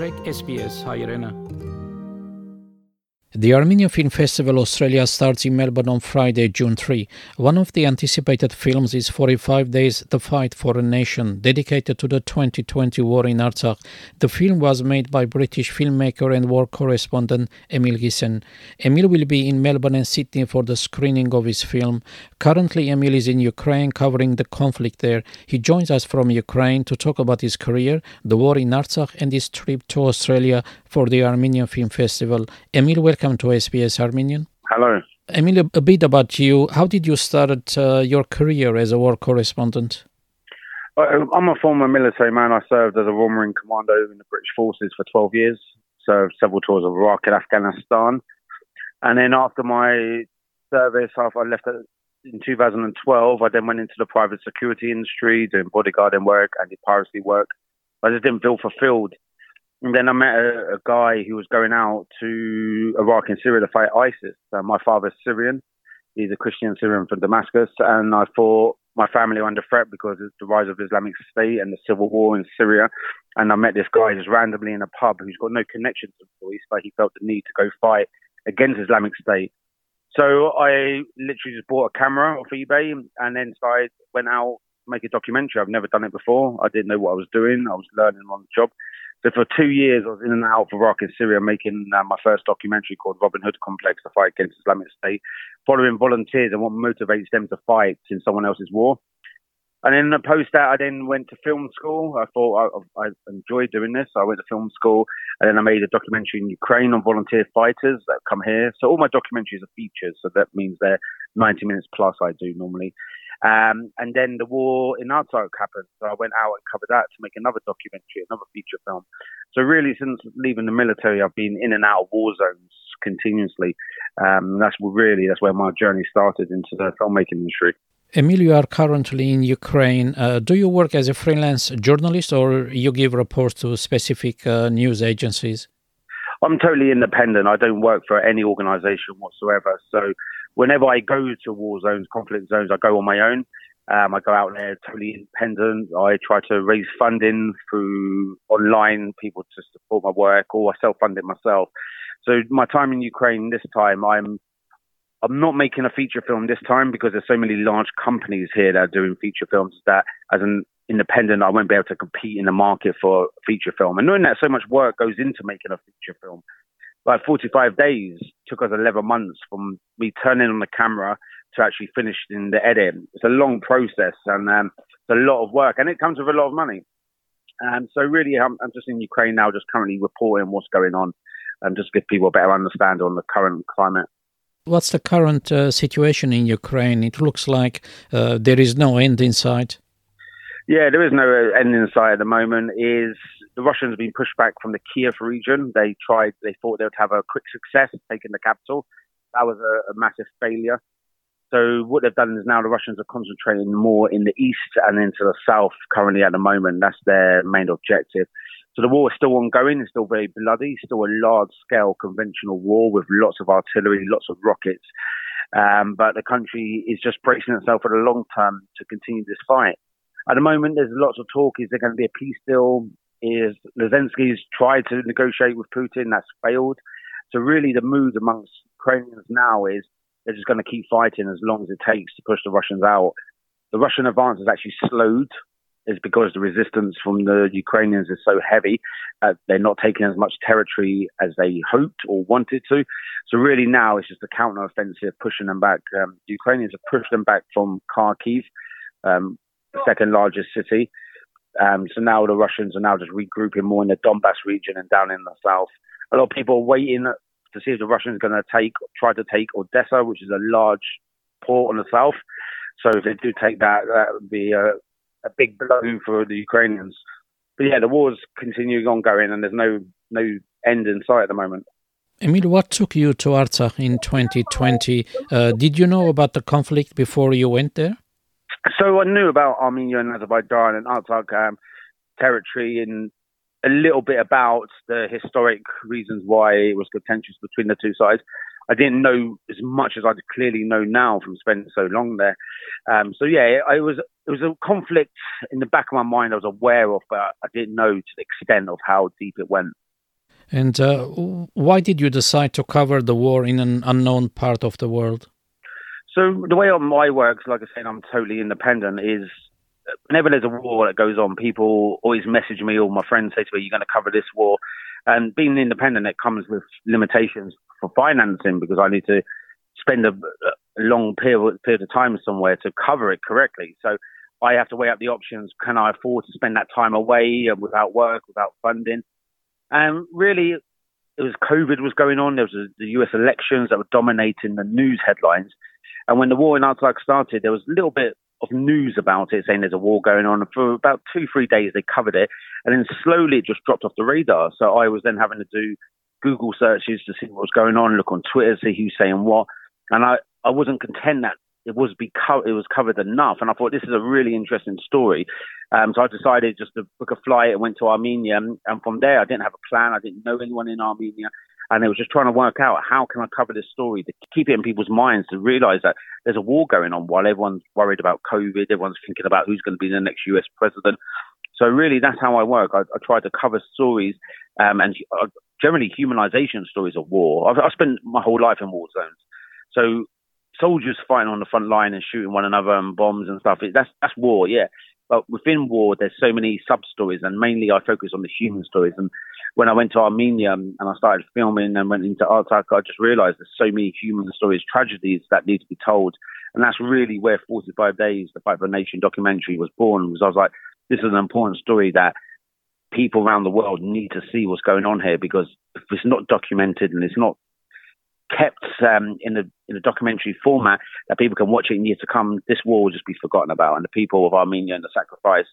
Ընտրեք SPS հայրենը The Armenian Film Festival Australia starts in Melbourne on Friday, June 3. One of the anticipated films is 45 Days The Fight for a Nation, dedicated to the 2020 war in Artsakh. The film was made by British filmmaker and war correspondent Emil Ghessen. Emil will be in Melbourne and Sydney for the screening of his film. Currently, Emil is in Ukraine covering the conflict there. He joins us from Ukraine to talk about his career, the war in Artsakh, and his trip to Australia for the Armenian Film Festival. Emil, welcome to SBS Armenian. Hello. Emil, a bit about you. How did you start uh, your career as a war correspondent? Uh, I'm a former military man. I served as a Royal Marine Commando in the British Forces for 12 years, served several tours of Iraq and Afghanistan. And then after my service, after I left in 2012, I then went into the private security industry, doing bodyguarding work, anti-piracy work. I just didn't feel fulfilled. And then I met a, a, guy who was going out to Iraq and Syria to fight ISIS. Uh, my father's Syrian. He's a Christian Syrian from Damascus. And I thought my family were under threat because of the rise of Islamic State and the civil war in Syria. And I met this guy just randomly in a pub who's got no connection to the police, but he felt the need to go fight against Islamic State. So I literally just bought a camera off eBay and then started, went out to make a documentary. I've never done it before. I didn't know what I was doing. I was learning on the job. So for two years, I was in and out of Iraq and Syria making uh, my first documentary called Robin Hood Complex, the fight against Islamic State, following volunteers and what motivates them to fight in someone else's war. And then post that, I then went to film school. I thought I, I enjoyed doing this. So I went to film school, and then I made a documentary in Ukraine on volunteer fighters that come here. So all my documentaries are features. So that means they're 90 minutes plus. I do normally. Um, and then the war in Artsakh happened. So I went out and covered that to make another documentary, another feature film. So really, since leaving the military, I've been in and out of war zones continuously. Um, that's really that's where my journey started into the filmmaking industry. Emil, you are currently in Ukraine. Uh, do you work as a freelance journalist or you give reports to specific uh, news agencies? I'm totally independent. I don't work for any organization whatsoever. So whenever I go to war zones, conflict zones, I go on my own. Um, I go out there totally independent. I try to raise funding through online people to support my work, or I self-fund it myself. So my time in Ukraine this time, I'm I'm not making a feature film this time because there's so many large companies here that are doing feature films that as an independent, I won't be able to compete in the market for feature film. And knowing that so much work goes into making a feature film, like 45 days took us 11 months from me turning on the camera to actually finishing the edit. It's a long process and um, it's a lot of work and it comes with a lot of money. And so really, I'm, I'm just in Ukraine now, just currently reporting what's going on and just give people a better understanding on the current climate. What's the current uh, situation in Ukraine? It looks like uh, there is no end in sight. Yeah, there is no uh, end in sight at the moment. Is the Russians have been pushed back from the Kiev region. They tried, they thought they would have a quick success taking the capital. That was a, a massive failure. So what they've done is now the Russians are concentrating more in the east and into the south currently at the moment. That's their main objective. So the war is still ongoing. It's still very bloody. Still a large scale conventional war with lots of artillery, lots of rockets. Um, but the country is just bracing itself for the long term to continue this fight. At the moment, there's lots of talk. Is there going to be a peace deal? Is Zelensky's tried to negotiate with Putin? That's failed. So really, the mood amongst Ukrainians now is they're just going to keep fighting as long as it takes to push the Russians out. The Russian advance has actually slowed is because the resistance from the Ukrainians is so heavy. Uh, they're not taking as much territory as they hoped or wanted to. So really now it's just a counter-offensive pushing them back. Um, the Ukrainians have pushed them back from Kharkiv, um, second largest city. Um, so now the Russians are now just regrouping more in the Donbass region and down in the south. A lot of people are waiting to see if the Russians are going to take, try to take Odessa, which is a large port on the south. So if they do take that, that would be a, a big blow for the Ukrainians. But yeah, the war's continuing ongoing, and there's no no end in sight at the moment. Emil, what took you to Artsakh in 2020? Uh, did you know about the conflict before you went there? So I knew about Armenia and Azerbaijan and Artsakh um, territory and a little bit about the historic reasons why it was contentious between the two sides. I didn't know as much as I clearly know now from spending so long there. Um, so yeah, it, was it was a conflict in the back of my mind I was aware of, but I didn't know to the extent of how deep it went. And uh, why did you decide to cover the war in an unknown part of the world? So the way my works, like I said, I'm totally independent. Is whenever there's a war that goes on, people always message me or my friends say to me, "You're going to cover this war." And being independent, it comes with limitations for financing because I need to spend a, long period, period of time somewhere to cover it correctly. So I have to weigh up the options. Can I afford to spend that time away without work, without funding? And really, it was COVID was going on. There was the US elections that were dominating the news headlines. And when the war in Artsakh started, there was a little bit of news about it, saying there's a war going on. And for about two, three days, they covered it. And then slowly it just dropped off the radar. So I was then having to do Google searches to see what was going on, look on Twitter, see who's saying what. And I, I wasn't content that it was be co- it was covered enough. And I thought this is a really interesting story. Um, so I decided just to book a flight and went to Armenia. And from there, I didn't have a plan. I didn't know anyone in Armenia. And it was just trying to work out how can I cover this story to keep it in people's minds to realize that there's a war going on while everyone's worried about COVID, everyone's thinking about who's going to be the next US president. So really, that's how I work. I, I try to cover stories um, and uh, generally humanization stories of war. I've, I've spent my whole life in war zones, so soldiers fighting on the front line and shooting one another and bombs and stuff. That's that's war, yeah. But within war, there's so many sub stories, and mainly I focus on the human stories. And when I went to Armenia and I started filming and went into Artsakh, I just realised there's so many human stories, tragedies that need to be told. And that's really where 45 Days, the Fight for a Nation documentary was born. Because I was like, this is an important story that people around the world need to see what's going on here because if it's not documented and it's not kept um, in a in a documentary format that people can watch it in years to come, this war will just be forgotten about, and the people of Armenia and the sacrifice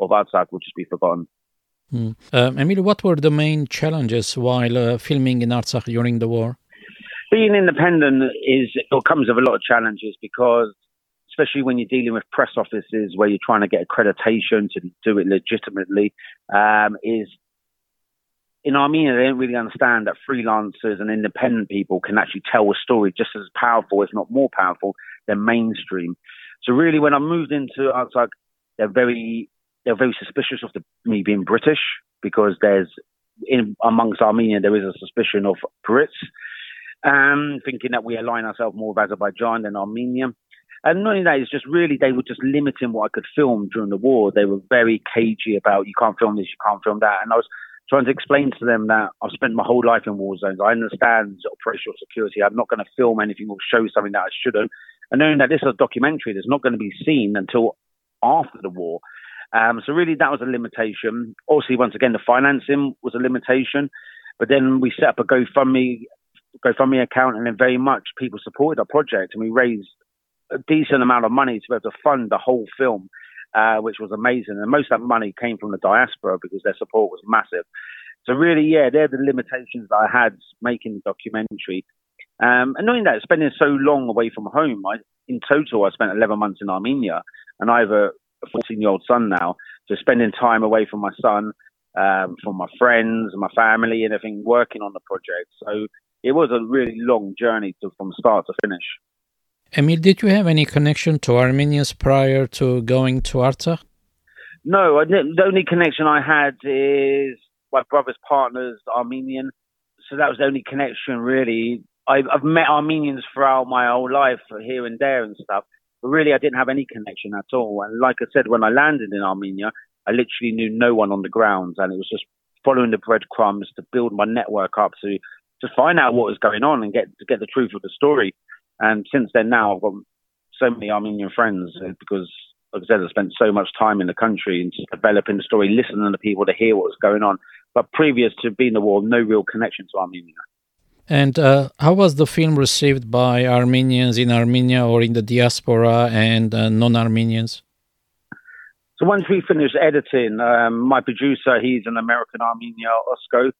of Artsakh will just be forgotten. Mm. Um, Emil, what were the main challenges while uh, filming in Artsakh during the war? Being independent is it comes with a lot of challenges because, especially when you're dealing with press offices where you're trying to get accreditation to do it legitimately, um, is in Armenia, they don't really understand that freelancers and independent people can actually tell a story just as powerful, if not more powerful, than mainstream. So really, when I moved into Artsakh, they're very they're very suspicious of the, me being British because there's in amongst Armenia there is a suspicion of Brits, um, thinking that we align ourselves more with Azerbaijan than Armenia. And not only that, it's just really they were just limiting what I could film during the war. They were very cagey about you can't film this, you can't film that, and I was trying to explain to them that I've spent my whole life in war zones. I understand operational security. I'm not going to film anything or show something that I shouldn't. And knowing that this is a documentary that's not going to be seen until after the war. Um, so really that was a limitation. Also, once again, the financing was a limitation. But then we set up a GoFundMe GoFundMe account, and then very much people supported our project, and we raised a decent amount of money to be able to fund the whole film uh, which was amazing. And most of that money came from the diaspora because their support was massive. So really, yeah, they're the limitations that I had making the documentary. Um, and knowing that, spending so long away from home, I, in total, I spent 11 months in Armenia, and have a 14 year old son now. So spending time away from my son, um, from my friends, my family, and everything, working on the project. So it was a really long journey to, from start to finish. Emil, did you have any connection to Armenians prior to going to Artsakh? No, the only connection I had is my brother's partner's Armenian, so that was the only connection really. I've, I've met Armenians throughout my whole life, here and there and stuff, but really I didn't have any connection at all. And like I said, when I landed in Armenia, I literally knew no one on the ground, and it was just following the breadcrumbs to build my network up to to find out what was going on and get to get the truth of the story. And since then, now I've got so many Armenian friends uh, because, like I said, I spent so much time in the country and just developing the story, listening to people to hear what was going on. But previous to being the war, no real connection to Armenia. And uh, how was the film received by Armenians in Armenia or in the diaspora and uh, non Armenians? So once we finished editing, um, my producer, he's an American Armenian, Osko,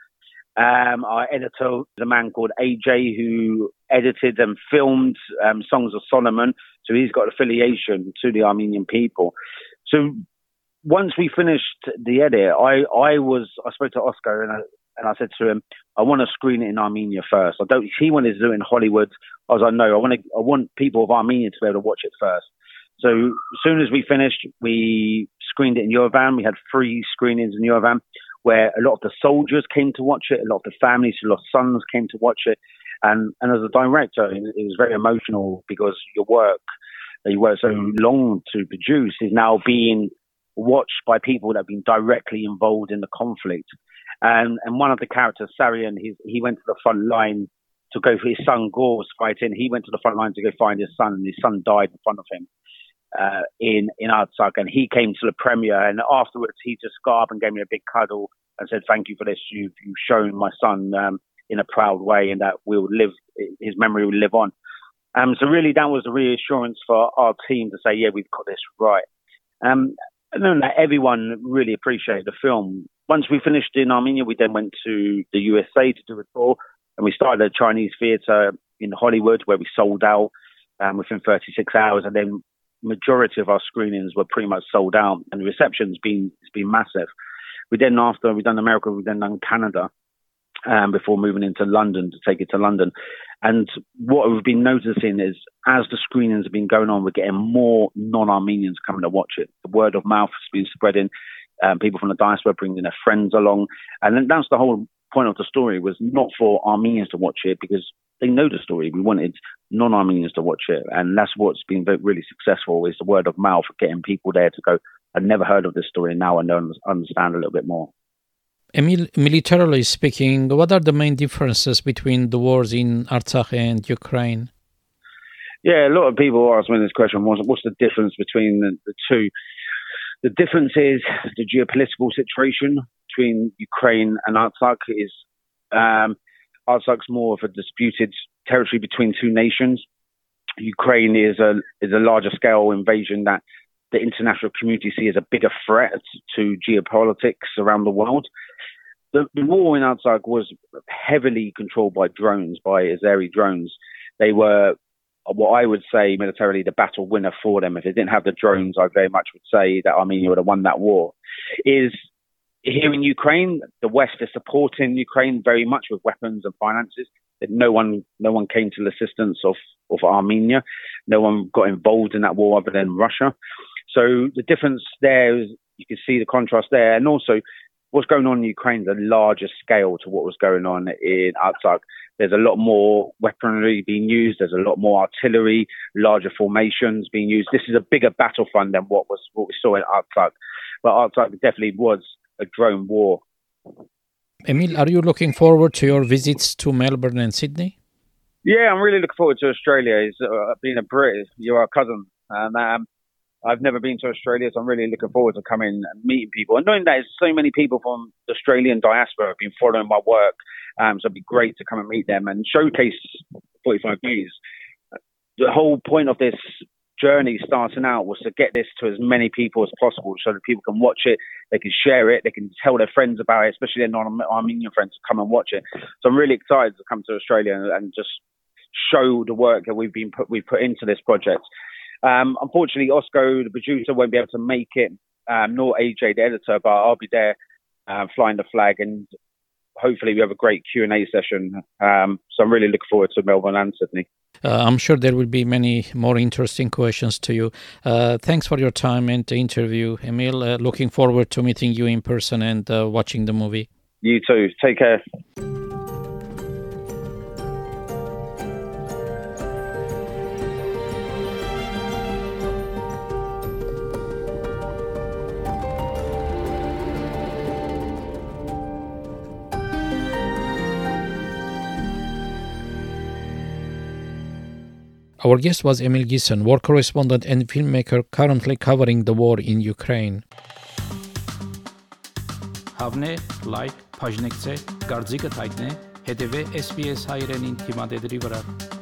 um, our editor is a man called AJ who edited and filmed um, Songs of Solomon. So he's got affiliation to the Armenian people. So once we finished the edit, I, I was I spoke to Oscar and I, and I said to him, I want to screen it in Armenia first. I don't. He wanted to do it in Hollywood. As I was like, no, I want to. I want people of Armenia to be able to watch it first. So as soon as we finished, we screened it in Yerevan. We had three screenings in Yerevan. where a lot of the soldiers came to watch it, a lot of the families who lost sons came to watch it. And, and as a director, it was very emotional because your work that you worked so long to produce is now being watched by people that have been directly involved in the conflict. And and one of the characters, Sarian, he he went to the front line to go for his son Gore's fighting. He went to the front line to go find his son, and his son died in front of him uh, in in Artsakh. And he came to the premiere, and afterwards he just got up and gave me a big cuddle and said, "Thank you for this. You've you've shown my son um, in a proud way, and that we will live. His memory will live on." Um, so really, that was a reassurance for our team to say, "Yeah, we've got this right." Um, and then everyone really appreciated the film. Once we finished in Armenia, we then went to the USA to do a tour, and we started a Chinese theatre in Hollywood where we sold out um, within 36 hours, and then majority of our screenings were pretty much sold out, and the reception's been it's been massive. We then after we done America, we then done Canada, um, before moving into London to take it to London. And what we've been noticing is as the screenings have been going on, we're getting more non-Armenians coming to watch it. The word of mouth has been spreading. Um, people from the diaspora bringing their friends along, and that's the whole point of the story was not for Armenians to watch it because they know the story. We wanted non-Armenians to watch it, and that's what's been really successful is the word of mouth, getting people there to go. I've never heard of this story. And now I know understand a little bit more. Emil, militarily speaking, what are the main differences between the wars in Artsakh and Ukraine? Yeah, a lot of people ask me this question: what's, what's the difference between the, the two? The difference is the geopolitical situation between Ukraine and Artsakh is um, Artsakh's more of a disputed territory between two nations. Ukraine is a is a larger scale invasion that the international community see as a bigger threat to geopolitics around the world. The, the war in Artsakh was heavily controlled by drones, by Azeri drones. They were Uh, what I would say militarily the battle winner for them. If they didn't have the drones, I very much would say that Armenia would have won that war. Is here in Ukraine, the West is supporting Ukraine very much with weapons and finances. That No one, no one came to the assistance of, of Armenia. No one got involved in that war other than Russia. So the difference there is you can see the contrast there, and also what's going on in Ukraine a larger scale to what was going on in Artsakh. There's a lot more weaponry being used. There's a lot more artillery, larger formations being used. This is a bigger battlefront than what was what we saw in Artsakh. But Artsakh definitely was a drone war. Emil, are you looking forward to your visits to Melbourne and Sydney? Yeah, I'm really looking forward to Australia. He's uh, being a Brit, you're a cousin, and um, I've never been to Australia, so I'm really looking forward to coming and meeting people and knowing that so many people from the Australian diaspora have been following my work. Um, so it'd be great to come and meet them and showcase 45 Views. The whole point of this journey starting out was to get this to as many people as possible so that people can watch it, they can share it, they can tell their friends about it, especially their non-Armenian friends to come and watch it. So I'm really excited to come to Australia and, and just show the work that we've been put we've put into this project. Um, unfortunately, Oscar, the producer, won't be able to make it, um, nor AJ, the editor, but I'll be there uh, flying the flag and hopefully we have a great Q&A session. Um, so I'm really looking forward to Melbourne and Sydney. Uh, I'm sure there will be many more interesting questions to you. Uh, thanks for your time and the interview, Emil. Uh, looking forward to meeting you in person and uh, watching the movie. You too. Take care. Our guest was Emil Ghessen, war correspondent and filmmaker currently covering the war in Ukraine. Հավնե, լայք, բաժնեկցե, դարձիկը թայտնե, հետևե SPS հայրենին թիմադեդի վրա։